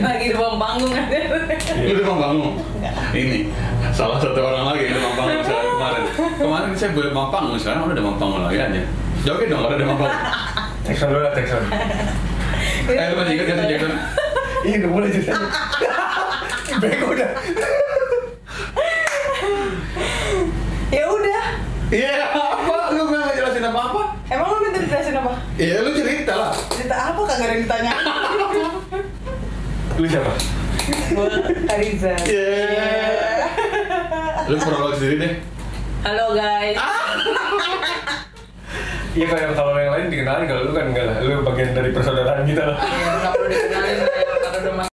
lagi di bawah panggung kan. Lu udah bangun. Ini salah satu orang lagi demam panggung saya kemarin. Kemarin saya boleh demam panggung, sekarang udah demam panggung lagi aja. Joget dong kalau demam panggung. Jackson dulu lah Jackson. Eh, lu masih ingat kan Jackson? Iya udah mulai ceritanya. Bego udah. Ya udah. Iya, apa? Lu nggak ngejelasin apa-apa? Emang lu minta dijelasin apa? Iya, lu cerita lah. Cerita apa kagak ada yang ditanya? Lu siapa? Gua Kariza. Iya. Lu prolog sendiri deh. Halo guys. Iya kalau yang kalau yang lain dikenalin kalau lu kan enggak lah. Lu bagian dari persaudaraan kita lah. Ya nggak perlu dikenalin karena udah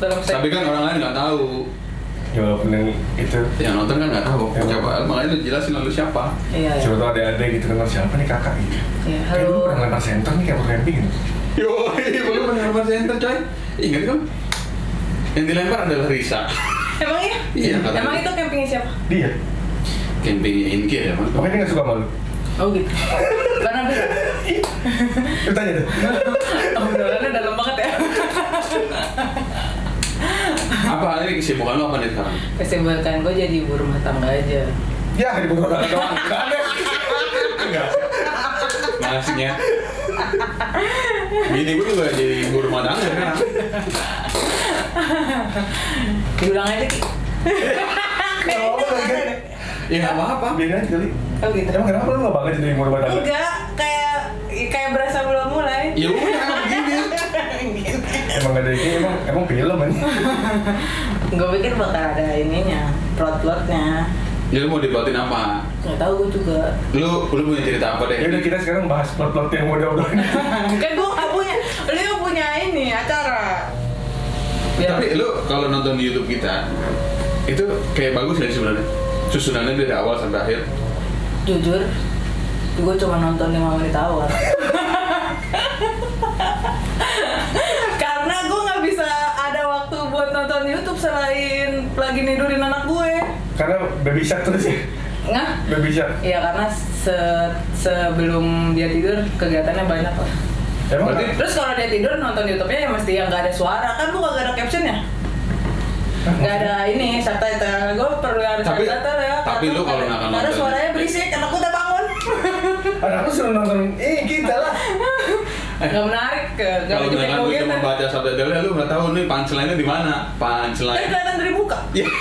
Dalam Tapi kan orang lain nggak tahu. Ya walaupun yang itu Yang nonton kan nggak tahu. Ya. Coba, makanya lu jelasin lalu siapa. Iya. Siapa tau ada ada gitu kenal siapa nih kakak gitu. Iya, Kayak dulu halo. pernah lempar center nih kayak camping gitu. Yo, belum pernah lempar center coy. Ingat kan? Yang dilempar adalah Risa. Emang iya? Iya. Emang itu campingnya siapa? Dia. Campingnya Inkir ya, Mas. Makanya dia nggak suka malu. Oh gitu. Karena beda. Lu tanya tuh. Obrolannya dalam banget ya. Apa ini kesibukan lu apa nih sekarang? Kesibukan gue jadi ibu rumah tangga aja. Ya di bawah orang doang. Enggak ada. Enggak. Ngasihnya. Bini gue juga jadi ibu rumah tangga kan. Diulang aja Ki. Ya nggak apa-apa. Aja kali. Oh gitu. Emang kenapa lu nggak bangga jadi ibu rumah tangga? Enggak, kayak kayak berasa belum mulai. Ya udah emang begini. Emang gak ada ini, emang emang film kan? Gue pikir bakal ada ininya, plot-plotnya. Jadi mau dibuatin apa? Gak tahu gue juga. Lu lu punya cerita apa deh? Ya udah kita sekarang bahas plot-plot yang udah udah kan gue gak punya, lu yang punya ini acara. Biar- Tapi lu kalau nonton di YouTube kita itu kayak bagus ya sebenarnya. Susunannya dari awal sampai akhir. jujur, gue cuma nonton 5 menit awal. lagi nidurin anak gue. Karena baby shark terus ya. Nggak? Baby shark. Iya karena se sebelum dia tidur kegiatannya banyak lah. Emang Berarti- Terus kalau dia tidur nonton YouTube-nya ya mesti yang nggak ada suara kan lu kagak ada captionnya. Nggak ada ini subtitle. Gue perlu ada Tapi- subtitle ya. tapi lu kalau ada- nggak Karena nonton- suaranya berisik, anak udah bangun. Anak aku suruh nonton eh kita lah. Nggak menarik ke. Nggak Kalau misalkan lu cuma baca subtitle lu nggak tahu nih punchline-nya di mana. Kan Punchline. kelihatan dari muka. Ya.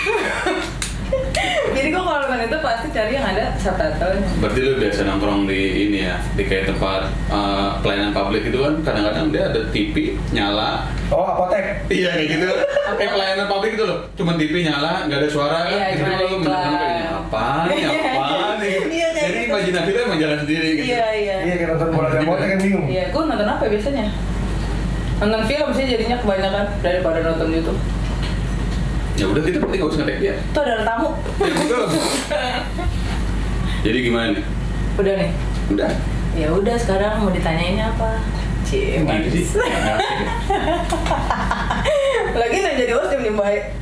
Jadi gue kalau nonton itu pasti cari yang ada subtitlenya. Berarti lu biasa nongkrong di ini ya, di kayak tempat eh, pelayanan publik itu kan kadang-kadang dia ada TV nyala. Oh apotek. Iya kayak gitu. Kayak pelayanan publik itu loh, cuma TV nyala, nggak ada suara kan. Iya, Gitu cuma ada lu iklan. menonton kayaknya apaan nih, apaan nih. Iya, gitu. imajinasi lu emang jalan sendiri gitu. Iya iya. Iya kayak nonton bola dan apotek kan bingung. Iya, gue nonton apa ya biasanya? Nonton film sih jadinya kebanyakan daripada nonton YouTube. Ya udah kita berarti nggak usah ngetek dia. Tuh ada tamu. Ya betul. Jadi gimana nih? Udah nih. Udah. Ya udah sekarang mau ditanyain apa? Cie, sih. Lagi nih jadi host yang baik.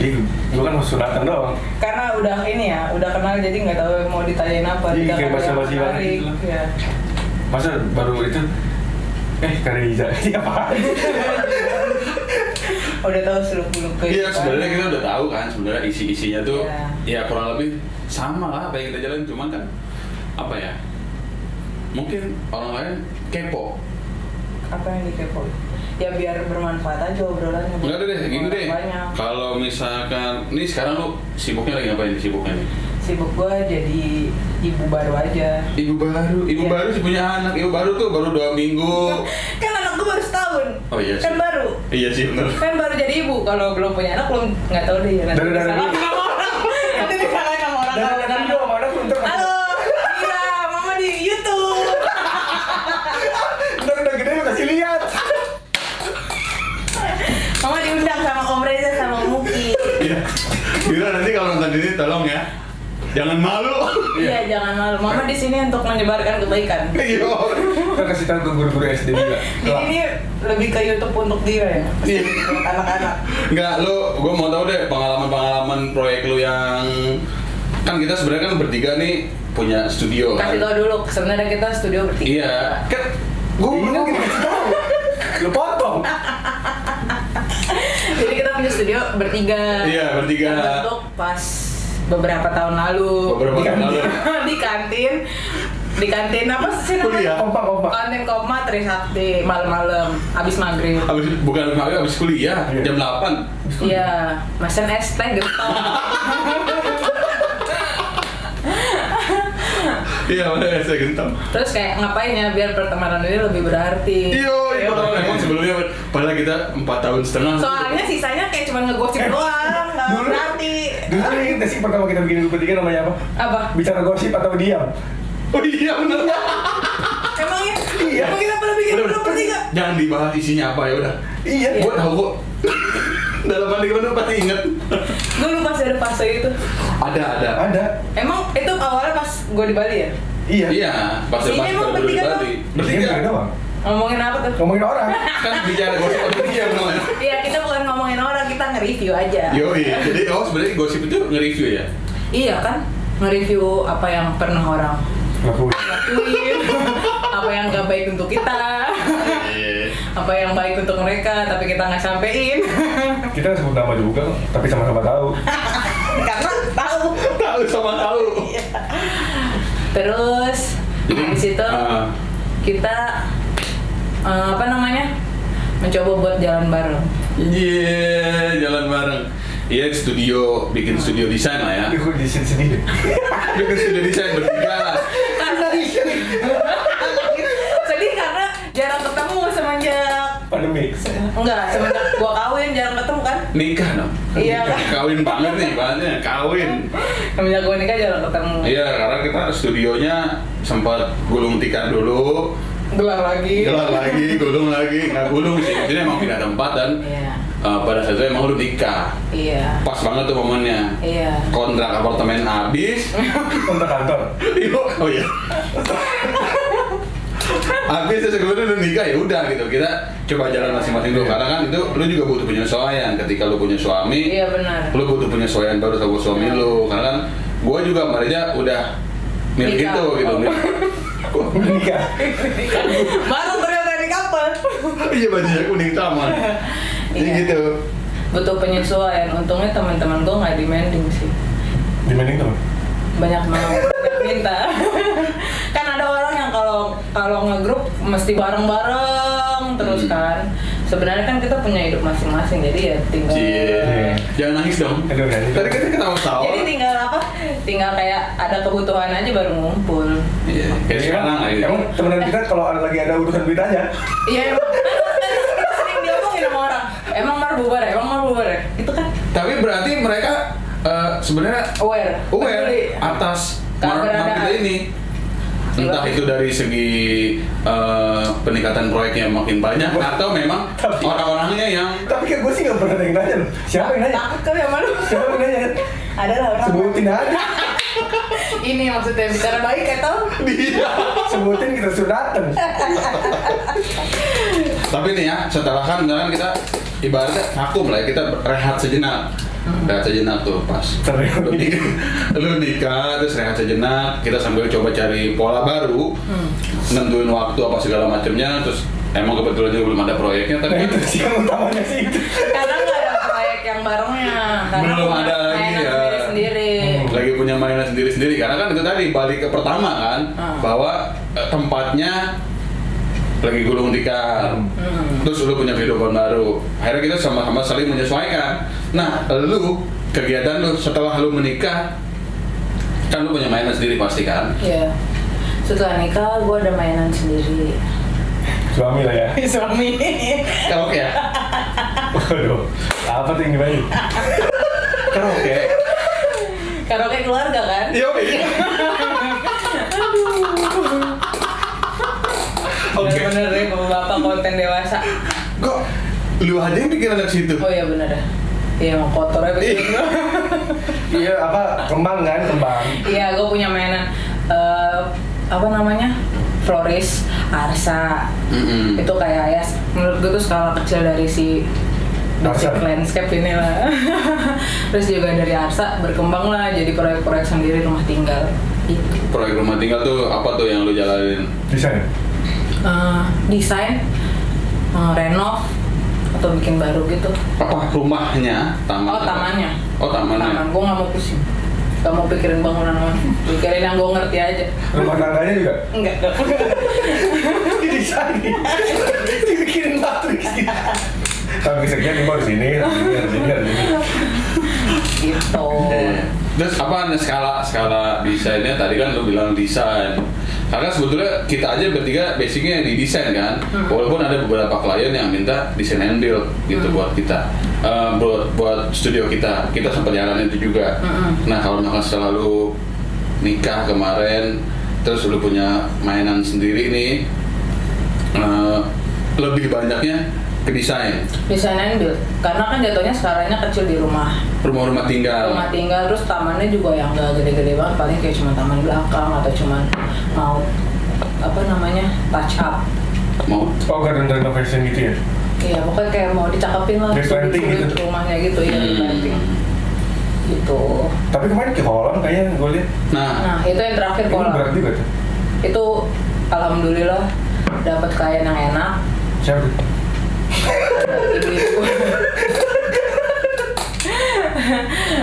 Iya, gua kan mau sunatan doang. Karena udah ini ya, udah kenal jadi nggak tahu mau ditanyain apa. Iya, tidak kayak basa-basi banget menarik. Iya. Masa baru itu eh Kariza ini apa? Udah tahu seluk beluk Iya sebenarnya kita udah tahu kan sebenarnya isi-isinya tuh Iya. ya kurang lebih sama lah apa yang kita jalan cuman kan apa ya mungkin orang lain kepo apa yang dikepoin? Ya biar bermanfaat aja obrolannya. enggak deh gini deh Banyak. kalau misalkan ini sekarang lu sibuknya lagi ngapain sibuknya nih Sibuk gue jadi ibu baru aja. ibu baru ibu Iya. baru sih punya anak ibu baru tuh baru dua minggu Kan anak gue baru setahun. Oh, iya Kan sih. baru. iya sih bener Kan baru jadi ibu. Kalau belum punya anak belum nggak tahu deh ya. Nanti Dari- dari dulu. orang. Nanti sama orang. Ada video sama ntar Halo, iya, mama di YouTube. ntar udah gede lu kasih lihat. Mama diundang sama Om Reza sama Om Muki. iya Bira nanti kalau nonton ini tolong ya jangan malu Iya, jangan malu. Mama di sini untuk menyebarkan kebaikan. iya Kita kasih tahu ke guru-guru SD juga. Jadi ini lebih ke YouTube untuk dia ya. Iya. Untuk anak-anak. Enggak, lu gue mau tahu deh pengalaman-pengalaman proyek lu yang kan kita sebenarnya kan bertiga nih punya studio kan. Kasih tau dulu, sebenarnya kita studio bertiga. Iya, kan gue kan kita kasih tahu. Lu potong. Studio bertiga. Iya, bertiga. Untuk pas beberapa tahun lalu. beberapa tahun lalu. di kantin di kantin apa sih namanya? Kuliah. Kompak, kompak. Kantin Koma Trisakti malam-malam abis maghrib. Abis, bukan abis, abis kuliah, Iya. jam 8 Iya, mesen es teh gentong. Iya, mana saya gentong Terus kayak ngapain ya biar pertemanan ini lebih berarti. Iya, iya, Iya. emang sebelumnya padahal kita 4 tahun setengah Soalnya sisanya kayak cuma ngegosip doang, nggak dulu- berarti. Dulu gak sih pertama kita bikin grup bertiga namanya apa? Apa? Bicara gosip atau diam? Oh iya bener Emangnya? Iya. Emang kita pernah bikin Udah, grup bertiga? Jangan dibahas isinya apa ya udah Iya. Gue tahu kok Dalam hati gue pasti inget Gue lupa sih ada fase itu. Ada, ada Ada. Emang itu awalnya pas gue di Bali ya? Iya. Iya, pas Ini pas emang baru bertiga di doang? Bali Bertiga Bertiga doang. Ngomongin apa tuh? Ngomongin orang. Kan bicara gosip diam namanya Iya, kita bukan ngomongin orang, kita nge-review aja. Yo iya, jadi oh sebenarnya gosip itu nge-review ya? Iya kan? Nge-review apa yang pernah orang Lakuin. lakuin, apa yang gak baik untuk kita, Iya apa yang baik untuk mereka, tapi kita nggak sampein. Kita nggak sebut nama juga tapi sama-sama tahu. Karena tahu. Tahu sama tahu Terus Jadi, di situ ah. kita eh, apa namanya? Mencoba buat jalan bareng. Iya, jalan bareng Iya, studio, bikin studio desain lah ya di sini sendiri. Bikin studio desain bertiga Karena semenjak Pandemi. enggak semenjak gua kawin jarang ketemu kan? Nikah dong. Iya. Kawin banget nih, bahannya kawin. Semenjak gua nikah jarang ketemu. Iya, karena kita studionya sempat gulung tikar dulu. Gelar lagi. Gelar lagi, gulung lagi, nggak gulung sih Maksudnya emang pindah tempat dan iya. uh, pada saat itu emang lu nikah. Iya. Pas banget tuh momennya. Iya. Kontrak apartemen habis. Untuk kantor. Iya, oh iya. Habis terus kemudian udah nikah ya udah gitu. Kita coba jalan masing-masing dulu. Karena kan itu lu juga butuh penyesuaian ketika lu punya suami iya benar. lu butuh penyesuaian baru sama suami lu. Karena kan gua juga sama Reza udah milik Nikah. itu gitu. Milik Nikah. baru ternyata di kapal iya bajunya kuning sama jadi Iya. gitu. Butuh penyesuaian untungnya teman-teman gua nggak demanding sih. Dibanding teman. banyak mau banyak minta. Kan kalau kalau ngegrup mesti bareng-bareng terus Hmm. kan. Sebenarnya kan kita punya hidup masing-masing jadi ya tinggal Cie. jangan nangis dong. Aduh, tadi kita ketawa-tawa. Jadi tinggal apa? Tinggal kayak ada kebutuhan aja baru ngumpul. Iya. Kayak sekarang lah gitu Emang temenan kita kalau ada lagi ada urusan duit aja. iya emang. Kan kita sering diomongin sama orang. Emang mar bubar ya? Emang mar bubar ya? Itu kan tapi berarti mereka eh, sebenarnya aware. aware atas mar- Keberadaan. market ini entah itu dari segi eh, peningkatan proyeknya makin banyak atau memang Tapi- orang-orangnya yang Tapi kan gue sih nggak pernah ada yang nanya loh. Siapa yang nanya? takut kali sama lu Siapa yang nanya kan? ada lah orang Sebutin aja. ini maksudnya bicara baik atau dia Sebutin kita suruh dateng. tapi nih ya setelah kan kan kita ibaratnya vakum lah ya kita rehat sejenak rehat sejenak tuh pas Terus. lu nikah, lu nikah terus rehat sejenak kita sambil coba cari pola baru Hmm. nentuin waktu apa segala macamnya terus emang kebetulan juga belum ada proyeknya tapi Nah itu sih yang utamanya sih itu. karena nggak ada proyek yang barengnya karena Belum ada lagi mainan ya. sendiri-sendiri Hmm. lagi punya mainan sendiri-sendiri karena kan itu tadi balik ke pertama kan Hmm. bahwa eh, tempatnya lagi gulung tikar Hmm. terus lu punya kehidupan baru akhirnya kita sama-sama saling menyesuaikan nah lu kegiatan lu setelah lu menikah kan lu punya mainan sendiri pasti kan Iya. Setelah nikah, gue ada mainan sendiri. Suami lah ya. Suami. karaoke ya Waduh. Apa tuh yang dimainin? karaoke Karaoke keluarga kan? Yo, Oke. Bener-bener deh, bapak konten dewasa. kok lu aja yang pikir anak situ Oh iya bener ya. Iya emang kotor ya begitu. Iya apa? Kembang kan? Kembang. Iya, gue punya mainan. eh, apa namanya? Floris. Arsa Mm-mm. itu kayak ya menurut gue tuh skala kecil dari si basic landscape ini lah terus juga dari Arsa berkembang lah jadi proyek-proyek sendiri rumah tinggal gitu Proyek rumah tinggal tuh apa tuh yang lu jalanin? Desain. Eh, desain eh, renov atau bikin baru gitu Apa rumahnya? Taman? oh tamannya Oh tamannya. taman gue nggak mau pusing Gak mau pikirin bangunan mah pikirin yang gue ngerti aja Rumah tangganya juga. enggak enggak Desain. Dibikin matriks gitu. Tapi sekian nih di sini, di sini, di sini, di gitu. Terus apa nih skala skala desainnya tadi kan lu bilang desain. Karena sebetulnya kita aja bertiga basicnya di desain kan. Hmm. Walaupun ada beberapa klien yang minta desain and build gitu Hmm. buat kita. Eh, buat buat studio kita. Kita sempat jalan itu juga. Hmm. Nah, kalau misalkan setelah lu nikah kemarin terus lu punya mainan sendiri nih eh, lebih banyaknya ke desain desain and build karena kan jatuhnya sekarangnya kecil di rumah rumah-rumah tinggal rumah tinggal terus tamannya juga yang gak gede-gede banget paling kayak cuma taman belakang atau cuma mau apa namanya touch up mau Oh, garden renovation gitu ya? iya pokoknya kayak mau dicakepin lah Replanting gitu? rumahnya gitu ya Hmm. replanting gitu Tapi kemarin ke kolam kayaknya gue lihat. nah nah itu yang terakhir Itu kolam berat juga tuh. itu alhamdulillah dapat klien yang enak Siapa? Ibu-ibu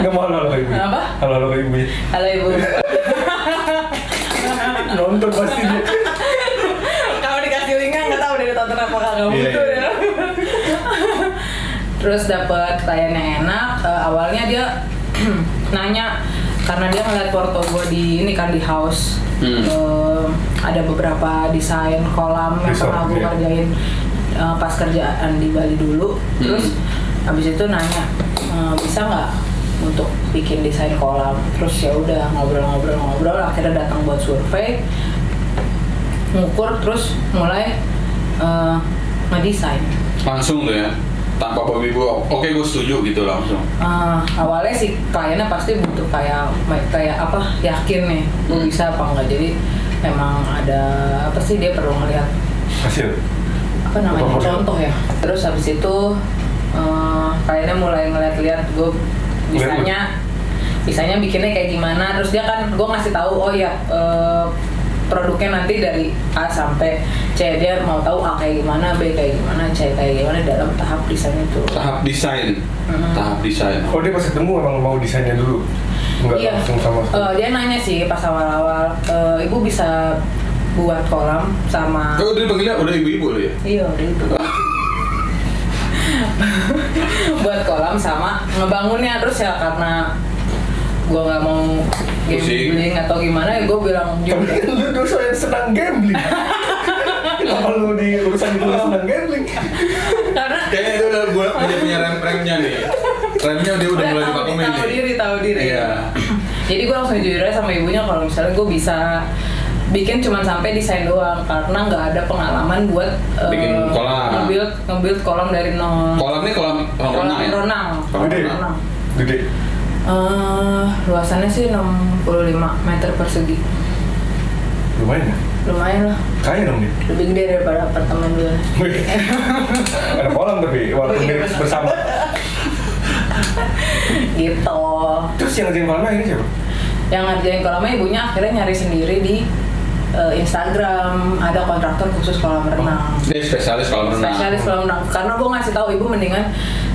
Nggak mau halo-halo ke ibu. Apa? Halo-halo ke ibu. halo ibu Nonton pasti dia. kalau dikasih linknya nggak tahu dari tonton apa kagak Iya, betul iya. ya terus dapat klien yang enak eh, awalnya dia nanya karena dia ngeliat porto gue di ini kan di house Hmm. Eh, ada beberapa desain kolam yang pernah gue iya. kerjain eh, pas kerjaan di Bali dulu terus habis itu nanya "Eh, bisa nggak untuk bikin desain kolam? Terus ya udah ngobrol-ngobrol-ngobrol akhirnya datang buat survei ngukur terus mulai eh, ngedesain. Langsung tuh ya? Tanpa babi bu oke gue setuju gitu langsung. Eh, awalnya sih kliennya pasti butuh kayak kayak apa yakin nih gue Hmm. bisa apa enggak. Jadi memang ada apa sih dia perlu ngeliat. Hasil. Apa namanya? Contoh ya. Terus habis itu eh kliennya mulai ngeliat-liat gue bisanya bisanya bikinnya kayak gimana. Terus dia kan gue ngasih tahu oh ya eh, produknya nanti dari A sampai C. Dia mau tahu A kayak gimana B kayak gimana C kayak gimana dalam tahap desain itu tahap desain? Hmm. tahap desain. Oh dia pas ketemu emang mau desainnya dulu. Enggak Iya. langsung sama Eh, dia nanya sih pas awal-awal eh, ibu bisa buat kolam sama oh udah dipanggilnya udah ibu-ibu lu ya? Iya udah itu buat kolam sama ngebangunnya. Terus ya karena gua nggak mau gambling atau gimana ya gue bilang juga. Kan lu dosa yang senang gambling. Kenapa lu di urusan itu senang gambling? karena kayaknya itu udah gue punya punya rem remnya nih. Remnya dia udah mulai dipakumin tahu diri tahu diri. Iya. jadi gue langsung jujur aja sama ibunya kalau misalnya gue bisa bikin cuma sampai desain doang karena nggak ada pengalaman buat Bikin kolam. nge-build nge-build kolam dari nol kolam nih kolam kolam kolam renang ya renang Kolam Gede. renang. Gede. Eh, luasannya sih 65 meter persegi Lumayan ya? lumayan lah Kaya dong dia. lebih gede daripada apartemen gue Wih. Ada kolam tapi walaupun iya, benar. bersama. gitu Terus yang ngerjain kolamnya ini siapa? yang ngerjain kolamnya ibunya akhirnya nyari sendiri di eh, Instagram ada kontraktor khusus kolam renang. Dia spesialis kolam renang. Spesialis kolam renang. Karena gue ngasih tahu ibu mendingan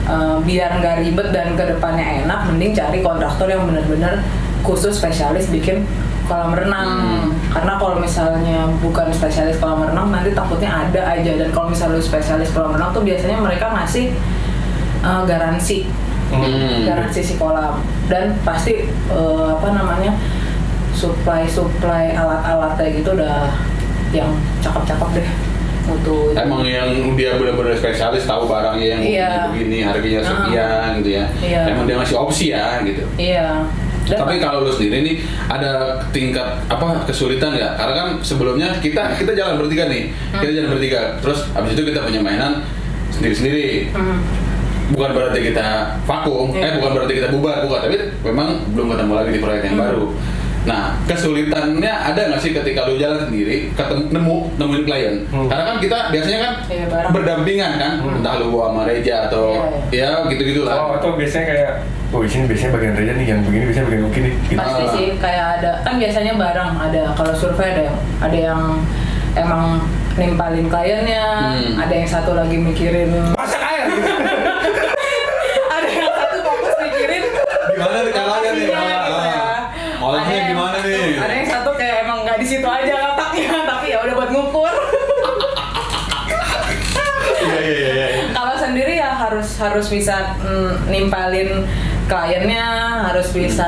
eh, biar nggak ribet dan ke depannya enak mending cari kontraktor yang benar-benar khusus spesialis bikin kolam renang. Hmm. karena kalau misalnya bukan spesialis kolam renang nanti takutnya ada aja. Dan kalau misalnya spesialis kolam renang tuh biasanya mereka ngasih eh, garansi. Hmm. garansi si kolam. Dan pasti eh, apa namanya supply supply alat-alat kayak gitu udah yang cakep-cakep deh mutu Emang yang dia benar-benar spesialis tahu barangnya yang Iya. begini harganya Ah. sekian gitu ya. Iya. Emang dia ngasih opsi ya gitu. iya Dan Tapi kalau lu sendiri nih ada tingkat apa kesulitan ya? Karena kan sebelumnya kita kita jalan bertiga nih, Hmm. kita jalan bertiga. Terus habis itu kita punya mainan sendiri-sendiri. Hmm. Bukan berarti kita vakum, Iya. eh bukan berarti kita bubar, bukan. Tapi memang belum ketemu lagi di proyek yang Hmm. baru. Nah, kesulitannya ada nggak sih ketika lu jalan sendiri, ketemu nemu nemuin klien? Hmm. Karena kan kita biasanya kan Iya, bareng. berdampingan kan, entah lu bawa sama Reja atau ya gitu-gitu Oh, lah. atau biasanya kayak oh di sini biasanya bagian Reja nih yang begini biasanya bagian Uki nih. Gitu. pasti Ah. sih kayak ada kan biasanya bareng ada kalau survei ada yang ada yang emang nimpalin kliennya Hmm. ada yang satu lagi mikirin Masak air. gitu. ada yang satu fokus mikirin Gimana nih caranya nih? Di situ aja letaknya tapi ya udah buat ngukur Iya iya iya. kalau sendiri ya harus harus bisa mm, nimpalin kliennya harus bisa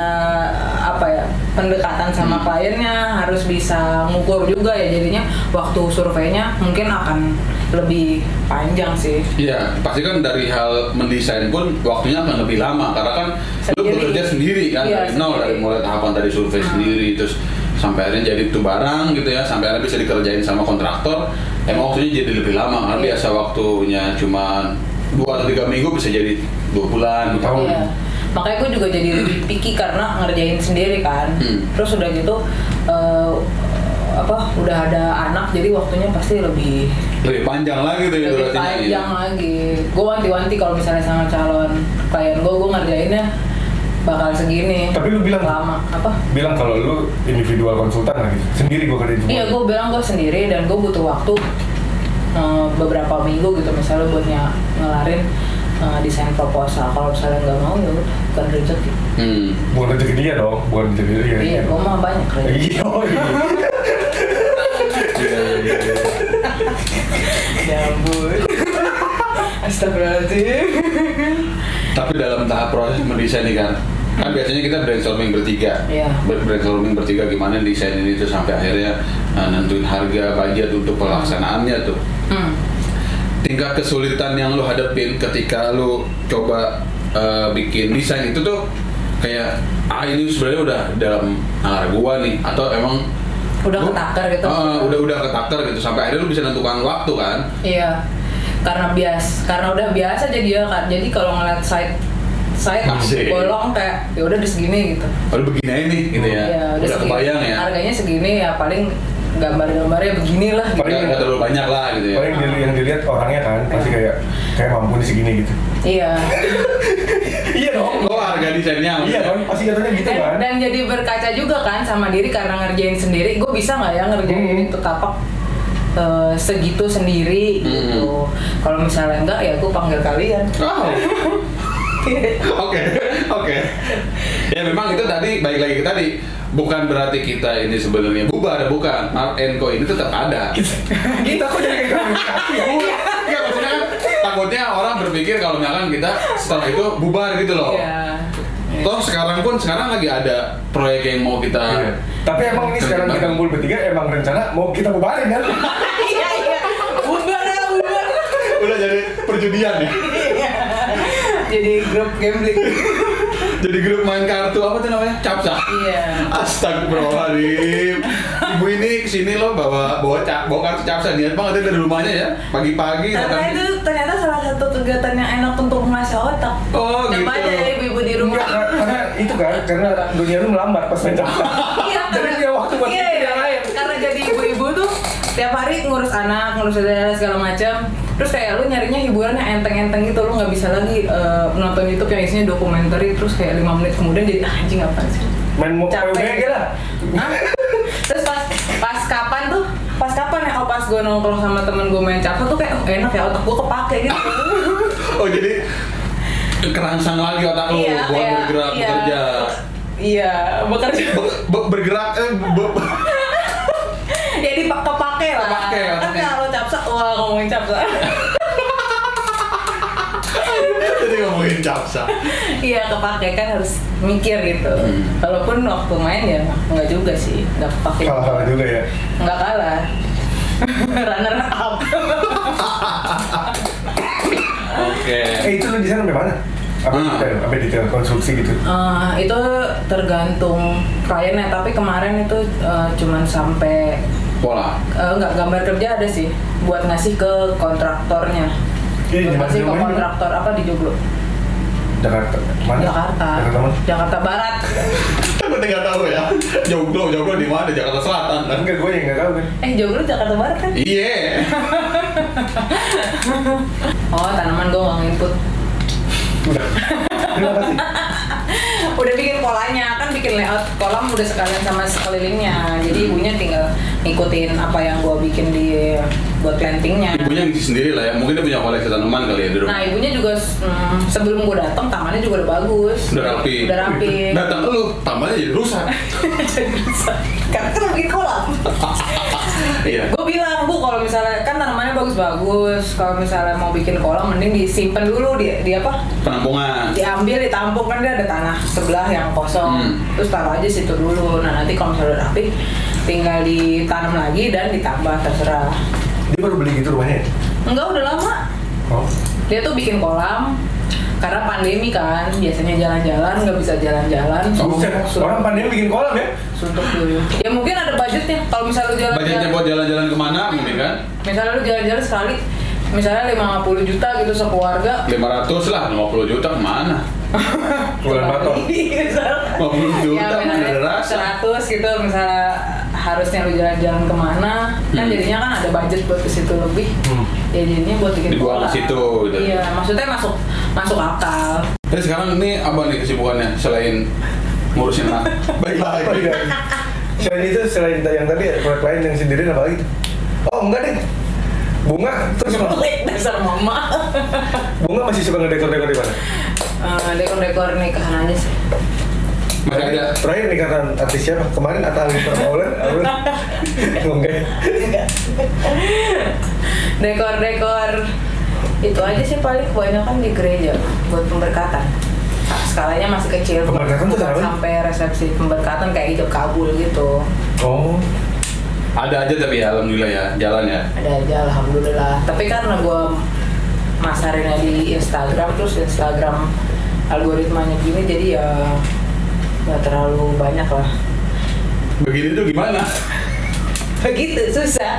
apa ya pendekatan sama Hmm. kliennya harus bisa ngukur juga ya jadinya waktu surveinya mungkin akan lebih panjang sih Iya, pasti kan dari hal mendesain pun waktunya akan lebih lama karena kan lu Sendiri. bekerja sendiri kan Iya, dari nol dari mulai tahapan dari survei sendiri terus sampai akhirnya jadi itu barang gitu ya sampai akhirnya bisa dikerjain sama kontraktor emang waktunya jadi lebih lama karena Iya. biasa waktunya cuma dua atau tiga minggu bisa jadi dua bulan. Tahun. Iya. Makanya gue juga jadi lebih picky karena ngerjain sendiri kan. Hmm. Terus udah gitu eh, apa udah ada anak jadi waktunya pasti lebih lebih panjang lagi tuh lebih durasinya, iya. panjang lagi. Gue wanti-wanti kalau misalnya sama calon klien gue, gue ngerjainnya bakal segini. Tapi lu bilang- lama apa? Bilang kalau lu individual konsultan lah gitu. Sendiri gua kerjain semua. Iya, gue bilang gue sendiri dan gue butuh waktu eh, beberapa minggu gitu misalnya buat ny- ngelarin eh, desain proposal. Kalau misalnya nggak mau ya udah bukan rezeki. Hmm. Bukan rezeki dia dong, bukan rezeki dia. Iya, gue mah banyak rezeki. Iya, oh, iya. Iya, iya, iya. Ya ampun. Astagfirullahaladzim. Tapi dalam tahap proses mendesain nih kan, kan biasanya kita brainstorming bertiga, Iya. Ber- brainstorming bertiga gimana desain ini tuh sampai akhirnya uh, nentuin harga budget untuk pelaksanaannya tuh. Hmm. Tingkat kesulitan yang lu hadepin ketika lu coba uh, bikin desain itu tuh kayak ah ini sebenarnya udah dalam nalar gua nih atau emang Udah gua- ketakar gitu. Ah, udah udah ketakar gitu sampai akhirnya lu bisa nentukan waktu kan. Iya. Karena bias, karena udah biasa jadi ya kan. Jadi kalau ngeliat site site Asik. bolong kayak ya udah di segini gitu. Lu begini aja nih gitu ya. Iya, udah segini. kebayang ya. Harganya segini ya paling gambar-gambarnya beginilah gitu. Nggak nggak terlalu banyak lah gitu ya. Paling yang, yang dilihat orangnya kan pasti kayak kayak mampu nih segini gitu. Iya. iya dong. Oh harga desainnya. Iya dong, pasti katanya gitu kan. dan jadi berkaca juga kan sama diri karena ngerjain sendiri. Gue bisa nggak ya ngerjain Hmm. itu tapak eh, segitu sendiri gitu. Kalau misalnya enggak ya gue panggil kalian. Oh. Oke, oke. Ya memang itu tadi baik lagi tadi bukan berarti kita ini sebenarnya bubar bukan. Mark Co ini tetap ada. Kita kok jadi ya? Maksudnya kan takutnya orang berpikir kalau misalkan kita setelah itu bubar gitu loh. Iya. Toh sekarang pun sekarang lagi ada proyek yang mau kita. Iya. Tapi emang ini sekarang kita ngumpul bertiga emang rencana mau kita bubarin kan? Iya iya. Bubar ya bubar. Udah jadi perjudian ya. Jadi grup gambling. Jadi grup main kartu apa tuh namanya? Capsa. Iya. Astagfirullahaladzim Ibu ini ke sini loh bawa bawa, cap, bawa kartu capsa niat banget dari rumahnya ya Pagi-pagi Karena datang itu ternyata salah satu kegiatan yang enak untuk mengasah otak. Oh, Coba gitu. aja ya ibu-ibu di rumah. Enggak, karena itu kan karena dunia lu melambat pas main capsa. Iya, Jadi dia waktu buat iya, iya. yang lain. Karena jadi ibu-ibu tuh tiap hari ngurus anak, ngurus saudara segala macam. Terus kayak lu nyarinya hiburan yang enteng-enteng gitu, lu nggak bisa lagi eh, nonton YouTube yang isinya dokumenter terus kayak lima menit kemudian jadi ah, anjing apa sih? Main mau Capek. PUBG lah. Hah? Terus pas pas kapan tuh? Pas kapan ya? Oh pas gue nongkrong sama temen gue main capsa tuh kayak oh, enak ya otak gue kepake gitu. Oh jadi kerangsang lagi otak lu Iya, buat iya, bergerak iya. bekerja Iya, bekerja. Be- be- bergerak eh be- Jadi pak kepake lah. Kepake Kan. Kalau ngomongin capsa. jadi ngomongin capsa Iya kepake kan harus mikir gitu. Hmm. Walaupun waktu main ya nggak juga sih, nggak kepake. Kalah-kalah juga ya. Nggak kalah. Runner up. Oke Eh itu lu di sana sampai mana? Apa Hmm. detail, apa detail konstruksi gitu? Eh, itu tergantung kliennya, tapi kemarin itu eh, cuman sampai Pola eh, nggak gambar kerja ada sih buat ngasih ke kontraktornya. Iya, Buat ngasih ke kontraktor apa di Joglo? Jakarta. Mana? Jakarta. Jakarta mana? Jakarta Barat. Aku nggak tahu ya. Joglo, Joglo di mana? Jakarta Selatan kan? Enggak, gue yang nggak tahu kan. Eh, Joglo Jakarta Barat kan? Iya. Oh, tanaman gue nggak input. Udah. Terima kasih. polanya kan bikin layout kolam udah sekalian sama sekelilingnya jadi ibunya tinggal ngikutin apa yang gue bikin di buat plantingnya Ibunya ngisi sendiri lah ya. Mungkin dia punya koleksi tanaman kali ya di rumah. nah ibunya juga mm, sebelum gue datang tamannya juga udah bagus Udah rapi. udah rapi Datang lu, tambahnya jadi rusak. Jadi rusak. karena kan bikin kolam Iya. gue bilang bu kalau misalnya kan tanamannya bagus-bagus kalau misalnya mau bikin kolam mending disimpan dulu di, di apa Penampungan. diambil ditampung kan dia ada tanah sebelah yang kosong Hmm. terus taruh aja situ dulu nah nanti kalau misalnya udah rapi tinggal ditanam lagi dan ditambah terserah Dia baru beli gitu rumahnya. enggak udah lama Oh. dia tuh bikin kolam karena pandemi kan biasanya jalan-jalan nggak bisa jalan-jalan Buset, orang pandemi bikin kolam ya? suntuk dulu ya mungkin ada budgetnya kalau misalnya lu Budgetnya jalan-jalan buat jalan-jalan ke mana mungkin kan? misalnya lu jalan-jalan sekali misalnya 50 juta gitu sekeluarga 500 lah, 50 juta ke mana? Bulan Batok. Iya, 50 juta, ya, mana ada rasa. 100 gitu misalnya harusnya lu jalan-jalan ke mana kan Hmm. jadinya kan ada budget buat ke situ lebih Hmm. ya jadinya buat bikin Dibuang kolam. ke situ, gitu. iya maksudnya masuk masuk akal Tapi sekarang ini apa nih kesibukannya selain ngurusin anak? Baik Oh, lagi. iya. Selain itu, selain yang tadi proyek lain yang sendirian apa lagi? Oh enggak deh. Bunga terus apa? Dasar mama Bunga masih suka ngedekor-dekor di mana? Eh, dekor-dekor nikahan aja sih Masih ada Terakhir nikahan artis siapa? Kemarin Atta Halilintar Maulana. Enggak. dekor-dekor itu aja sih paling kebanyakan di gereja buat pemberkatan skalanya masih kecil Pemberkatan tuh sampai resepsi pemberkatan kayak ijab kabul gitu Oh. ada aja tapi ya alhamdulillah ya jalan ya. ada aja alhamdulillah tapi karena gue masarinnya di Instagram terus Instagram algoritmanya gini jadi ya nggak terlalu banyak lah Begini tuh gimana? begitu susah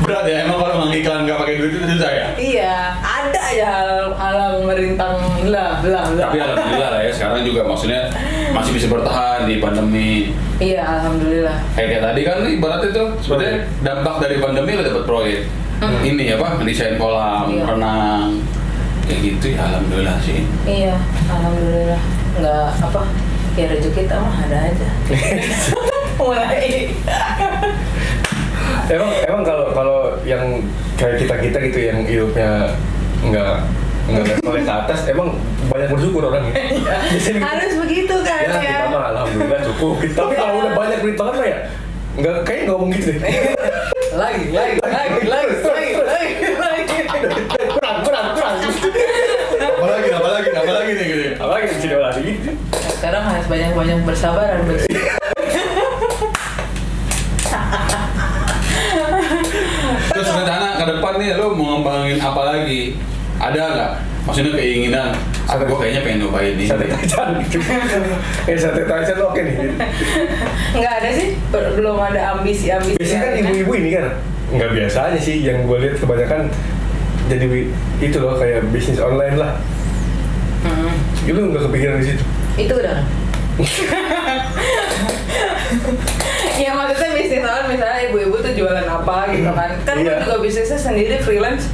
Berat ya emang kalau ngiklan nggak pakai duit itu susah ya. iya ada aja hal hal merintang lah lah lah Tapi alhamdulillah lah ya sekarang juga maksudnya masih bisa bertahan di pandemi. iya alhamdulillah Kayak, kayak tadi kan ibaratnya tuh sebenarnya dampak dari pandemi lo dapat proyek. Hmm. Ini apa? Desain kolam, Iya. renang. Kayak gitu ya alhamdulillah sih. Iya, alhamdulillah. Nggak apa, ya rezeki kita mah ada aja. Mulai. Emang emang kalau kalau yang kayak kita kita gitu yang hidupnya nggak nggak levelnya ke atas, emang banyak bersyukur orangnya. Biasanya gitu. Harus begitu kan ya, ya. kita mah alhamdulillah cukup. Tapi kalau udah banyak duit banget mah ya nggak kayak nggak ngomong gitu deh. Lagi, lagi, lagi, lagi, lagi, lagi, lagi. kurang kurang kurang. Apalagi, apalagi, apalagi nih gitu. Apalagi di sini lagi gitu. Sekarang harus banyak-banyak bersabar dan bersyukur. Terus rencana ke depan nih lo mau ngembangin apa lagi? Ada nggak? Maksudnya keinginan, ah, gue kayaknya pengen nyobain ini. Sate tajan. Eh sate tajan oke nih. Nggak ada sih, belum ada ambisi-ambisi. Biasanya kan lainnya. ibu-ibu ini kan nggak biasa aja sih yang gue lihat kebanyakan jadi itu loh kayak bisnis online lah. Hmm, Itu nggak kepikiran di situ. Itu udah. ya maksudnya bisnis online misalnya ibu-ibu tuh jualan apa gitu kan kan Iya. juga bisnisnya sendiri freelance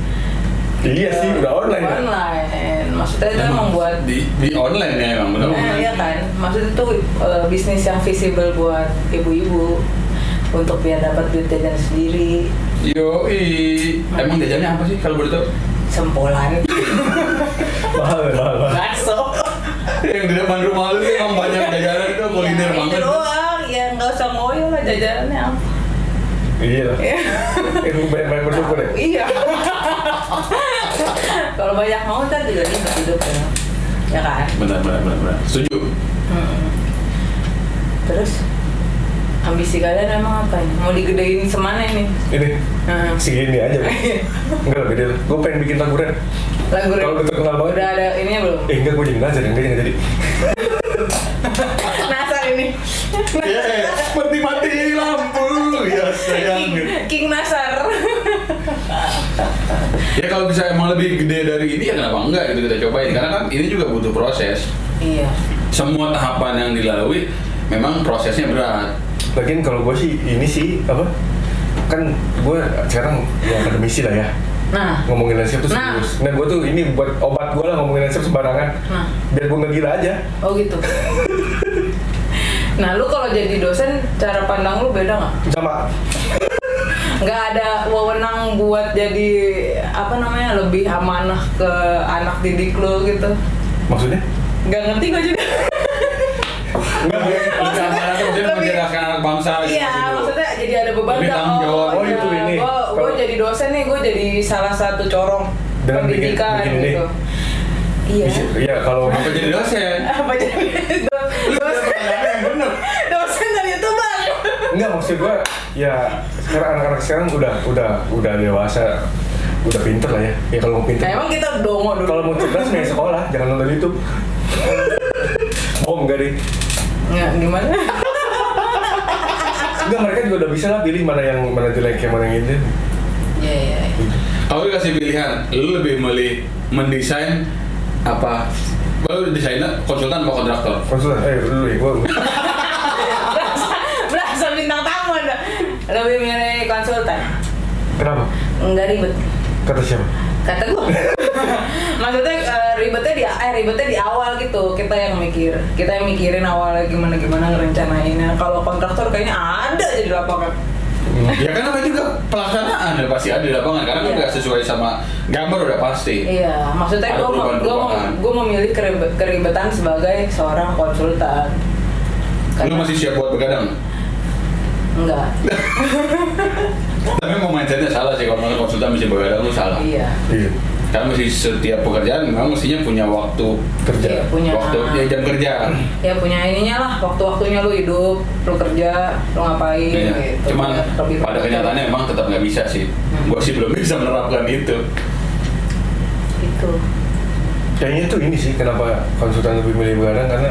Iya sih, udah online kan. online maksudnya itu emang buat di, di online ya emang benar. Nah, iya kan, maksudnya itu eh, bisnis yang visible buat ibu-ibu untuk biar dapat duit jajan sendiri, Yo, emang jajannya apa sih kalau boleh tahu? sempolan, Mahal, mahal, mahal. bakso, Yang di depan rumah lu tuh emang banyak jajanan itu kuliner Ya, banget. Itu doang, ya nggak usah ngoyo lah jajanannya apa. Iya lah. Itu banyak-banyak bersyukur ya. Iya. Kalau banyak mau ntar juga ribet hidup ya. Ya kan? Benar, benar, benar, benar. Setuju. Hmm. Terus ambisi kalian emang apa nih? Mau digedein semana ini? Ini Hmm. segini aja. Enggak lebih deh. Gue pengen bikin lagu rap. Kalau udah terkenal banget. Udah ada ininya belum? Eh enggak gue jadi nazar, enggak jadi. Nasar ini. Yeah, mati mati lampu ya sayang. King, King Nasar. ya kalau bisa emang lebih gede dari ini ya kenapa enggak gitu kita cobain karena kan ini juga butuh proses iya semua tahapan yang dilalui memang prosesnya berat Lagian kalau gue sih ini sih apa? Kan gue sekarang ya akademisi lah ya. Nah Ngomongin landscape tuh Nah. serius. Nah gue tuh ini buat obat gue lah ngomongin landscape sembarangan. Nah. Biar gue nggak gila aja. oh gitu nah lu kalau jadi dosen cara pandang lu beda nggak Sama. nggak ada wewenang buat jadi apa namanya lebih amanah ke anak didik lu gitu Maksudnya? nggak ngerti gue juga Enggak, lebih amanah tuh maksudnya anak bangsa gitu. Iya, maksudnya jadi ada beban Lebih tanggung jawab. Oh, itu dosen nih, gue jadi salah satu corong Dengan bikin- pendidikan bikin ini. gitu. Iya. Iya kalau apa jadi dosen Apa jadi do- dosen? dosen dan youtuber? Enggak maksud gue ya sekarang anak-anak sekarang udah udah udah dewasa udah pinter lah ya ya kalau mau pinter Nah, emang kita dongo dulu. kalau mau cerdas main sekolah jangan nonton YouTube oh enggak deh Nggak, gimana? enggak mereka juga udah bisa lah pilih mana yang mana jelek yang mana yang ini Iya, iya. iya. kalau dikasih pilihan lu lebih milih mendesain apa lu desainer konsultan apa kontraktor konsultan eh dulu ya gue Berasa, berasa bintang tamu ada. Lebih milih konsultan. kenapa Enggak ribet. kata siapa kata gue maksudnya eh, ribetnya di eh ribetnya di awal gitu kita yang mikir kita yang mikirin awalnya gimana gimana ngerencanainnya kalau kontraktor kayaknya ada aja di lapangan ya kan namanya juga? Pelaksanaan ya pasti ada di lapangan. Karena kan Iya. nggak sesuai sama gambar udah pasti. Iya maksudnya Ada gue mau gue gue memilih keribet, keribetan sebagai seorang konsultan. Lu masih siap buat begadang? Enggak. Tapi mau mindsetnya salah sih. Kalau konsultan mesti begadang lu salah. Iya. Iya karena mesti setiap pekerjaan memang mestinya punya waktu kerja. Iya, punya. Waktu ya jam kerja. Ya punya ininya lah waktu-waktunya lu hidup lu kerja lu ngapain Iya. gitu. Cuman lebih pada kenyataannya emang tetap nggak bisa sih. Hmm. gua sih belum bisa menerapkan itu. Itu kayaknya tuh ini sih kenapa konsultan lebih milih begadang karena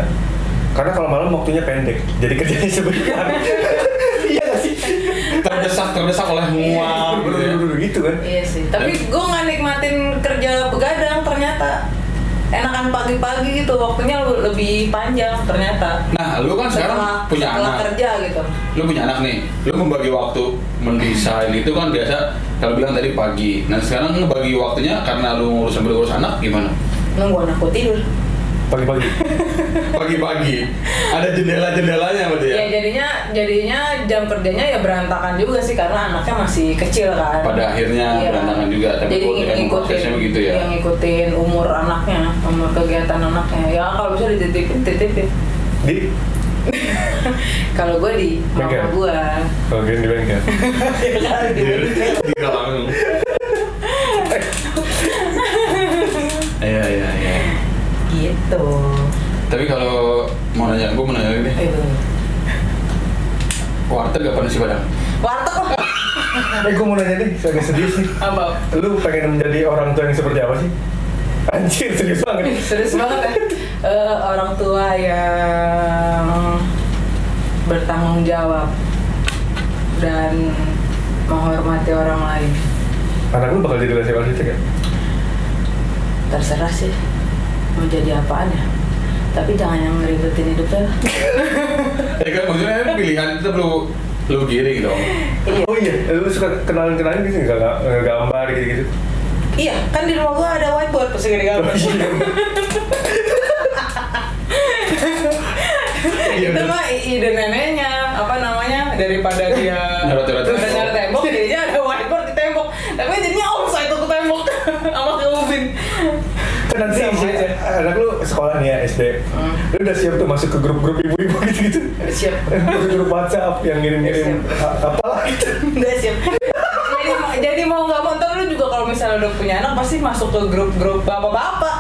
karena kalau malam waktunya pendek jadi kerjanya sebentar terdesak terdesak oleh mual gitu ya. Gitu kan Iya sih, tapi gue nggak nikmatin kerja begadang ternyata enakan pagi-pagi gitu, waktunya lebih panjang ternyata. nah lu kan sekarang Setelah- punya setelah anak kerja gitu. lu punya anak nih, lu membagi waktu mendesain itu kan biasa kalau bilang tadi pagi. Nah sekarang ngebagi waktunya karena lu ngurus sambil ngurus anak gimana? Nunggu anakku tidur. Pagi-pagi Pagi-pagi ada jendela-jendelanya berarti ya? Ya jadinya jadinya jam kerjanya ya berantakan juga sih karena anaknya masih kecil kan. Pada akhirnya Iya. berantakan juga, tapi Jadi ngikutin begitu ya? Yang ngikutin umur anaknya, umur kegiatan anaknya. Ya kalau bisa dititipin, titipin. di Kalau gue di mama gue. kalau gini di bengkel Di, di kalangan. Iya iya iya. Gitu. Tapi kalau mau nanya, gue mau nanya deh. Eh, bener. Warteg gak pernah sih padang? Warteg lah. eh gue mau nanya nih agak serius nih Apa? lu pengen menjadi orang tua yang seperti apa sih anjir serius banget Serius banget ya. Eh, orang tua yang bertanggung jawab dan menghormati orang lain. anak lu bakal jadi arsitek ya Terserah sih mau jadi apaan ya. Tapi jangan yang ngeribetin hidupnya lah. Ya kan maksudnya pilihan itu perlu lu giring dong. Iya. oh iya lu suka kenalin kenalin gitu nggak nggak gambar gitu gitu Iya, kan di rumah gua ada whiteboard pasti gini gambar. Iya, Itu mah ide neneknya, apa namanya? Daripada dia Nyarot-nyarot nyarot tembok. tembok, jadinya ada whiteboard di tembok. Tapi jadinya offside tuh ke tembok sama ke ubin. kan nanti aja. Anak lu sekolah nih ya SD Hmm. lu udah siap tuh masuk ke grup-grup ibu-ibu gitu gitu Siap. masuk grup WhatsApp yang ngirim-ngirim apalah gitu Udah siap. jadi, jadi mau nggak mau ntar lu juga kalau misalnya udah punya anak pasti masuk ke grup-grup bapak-bapak.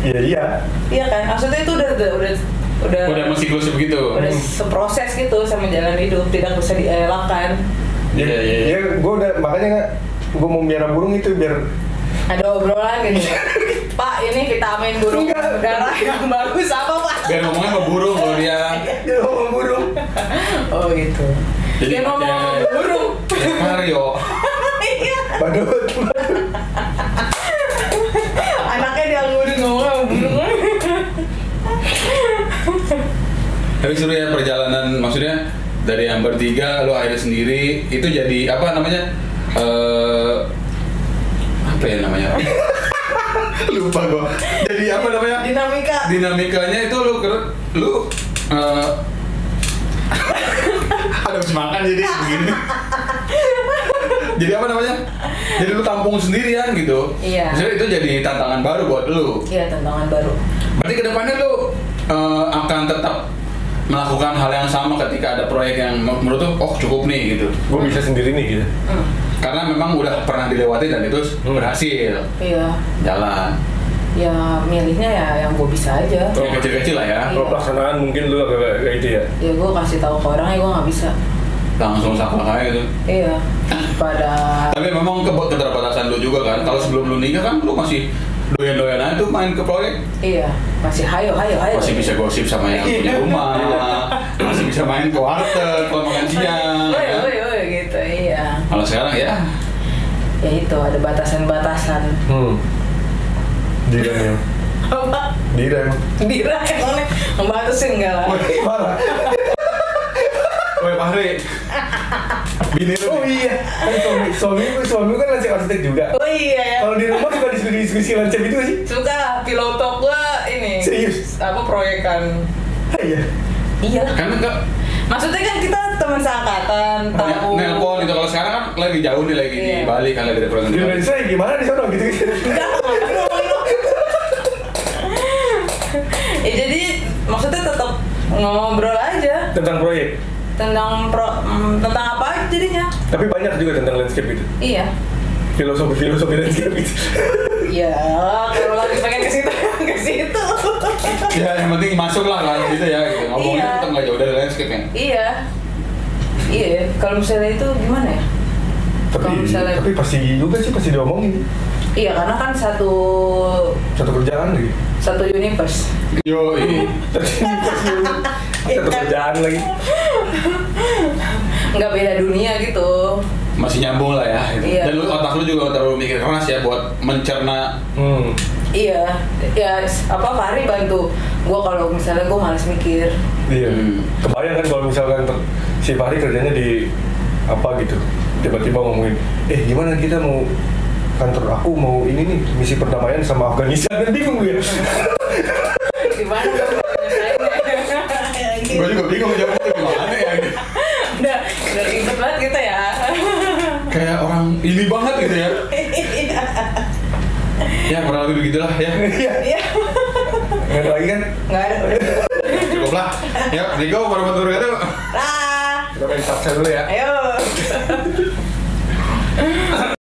iya iya Iya kan? Maksudnya itu udah udah udah udah, Udah siklus begitu. udah seproses gitu sama jalan hidup tidak bisa dielakkan. Iya iya. iya. ya gue udah makanya gue mau miara burung itu biar Ada obrolan gitu. Pak, ini vitamin burung Enggak. darah yang bagus apa Pak? Biar ngomongnya sama burung kalau dia. dia ngomong burung Oh gitu. Jadi Dia ngomong pakai- burung. Mario. Iya. Badut. Anaknya dianggurin ngomong sama burung. Tapi seru ya perjalanan maksudnya dari yang bertiga lu akhirnya sendiri itu jadi apa namanya eh apa ya namanya lupa gua jadi apa namanya Dinamika. dinamikanya itu lu ker- lu eh ada habis makan jadi begini jadi apa namanya jadi lu tampung sendirian gitu Iya. Maksudnya itu jadi tantangan baru buat lu Iya tantangan baru. Berarti ke depannya lu eh, akan tetap melakukan hal yang sama ketika ada proyek yang men- menurut lu oh cukup nih gitu. Gue bisa sendiri nih gitu. Hmm. Karena memang udah pernah dilewati dan itu Hmm. berhasil Iya. jalan. Ya milihnya ya yang gue bisa aja. Yang kecil-kecil lah ya. Kalau pelaksanaan mungkin lu agak kayak itu ya. Ya gue kasih tahu ke orang ya gue nggak bisa. Langsung saklek aja gitu. Iya. Pada Tapi memang ke keterbatasan lu juga kan. Kalau sebelum lu nikah kan lu masih doyan-doyan aja tuh main ke proyek. iya masih hayo hayo hayo. Masih bisa gosip sama yang punya rumah. masih bisa main ke warteg kalau makan siang. Sekarang ya Ya itu ada batasan-batasan. Hmm. Dira nih. Apa? Dira emang. Dira emangnya ngebatasin enggak lah. Wih, parah. Woi Fahri. Bini lu Oh iya, kan suami suami suami kan lansip arsitek juga. Oh iya ya. Kalau di rumah suka diskusi-diskusi lansip itu sih. Suka pilotok gua ini. Serius? Apa proyekan? Ah, Iya. Iya. Kan enggak Maksudnya kan kita teman seangkatan, tahu. nelpon itu kalau sekarang kan lagi jauh nih lagi di Iya. Bali kan lagi Di di. Indonesia gimana di sana gitu gitu. Ya jadi maksudnya tetap ngobrol aja Tentang proyek. tentang pro, mm, tentang apa aja jadinya. Tapi banyak juga tentang landscape itu. Iya. Filosofi-filosofi landscape itu. Ya, kalau lagi pengen ke situ, ke situ. Ya yang penting masuk lah kan gitu ya. Gitu. Ngomongnya Iya. tetap nggak jauh dari landscape kan. iya. Iya, kalau misalnya itu gimana ya? tapi Kalau misalnya tapi pasti juga sih pasti diomongin. Iya, karena kan satu Satu kerjaan lagi. satu universe. Yo, ini Satu kerjaan lagi. Nggak beda dunia gitu. masih nyambung lah ya. Gitu. Iya. Dan lu, otak lu juga terlalu mikir keras ya buat mencerna. Hmm. Iya, ya apa Fahri bantu gua kalau misalnya gua malas mikir. Iya. Hmm. Kebayang kan kalau misalkan ter- si Fahri kerjanya di apa gitu. Tiba-tiba ngomongin, eh gimana kita mau kantor aku mau ini nih misi perdamaian sama Afghanistan kan bingung gue ya. Gimana? Gue juga bingung jawabnya gimana ya. Gitu. udah udah ribet banget gitu ya. Kayak orang ini banget gitu ya. Ya kurang lebih begitulah ya. Nggak ada lagi kan? Nggak ada. Cukup lah. Ya, Rigo warahmatullahi wabarakatuh. Lah, Kita main dulu ya. ayo.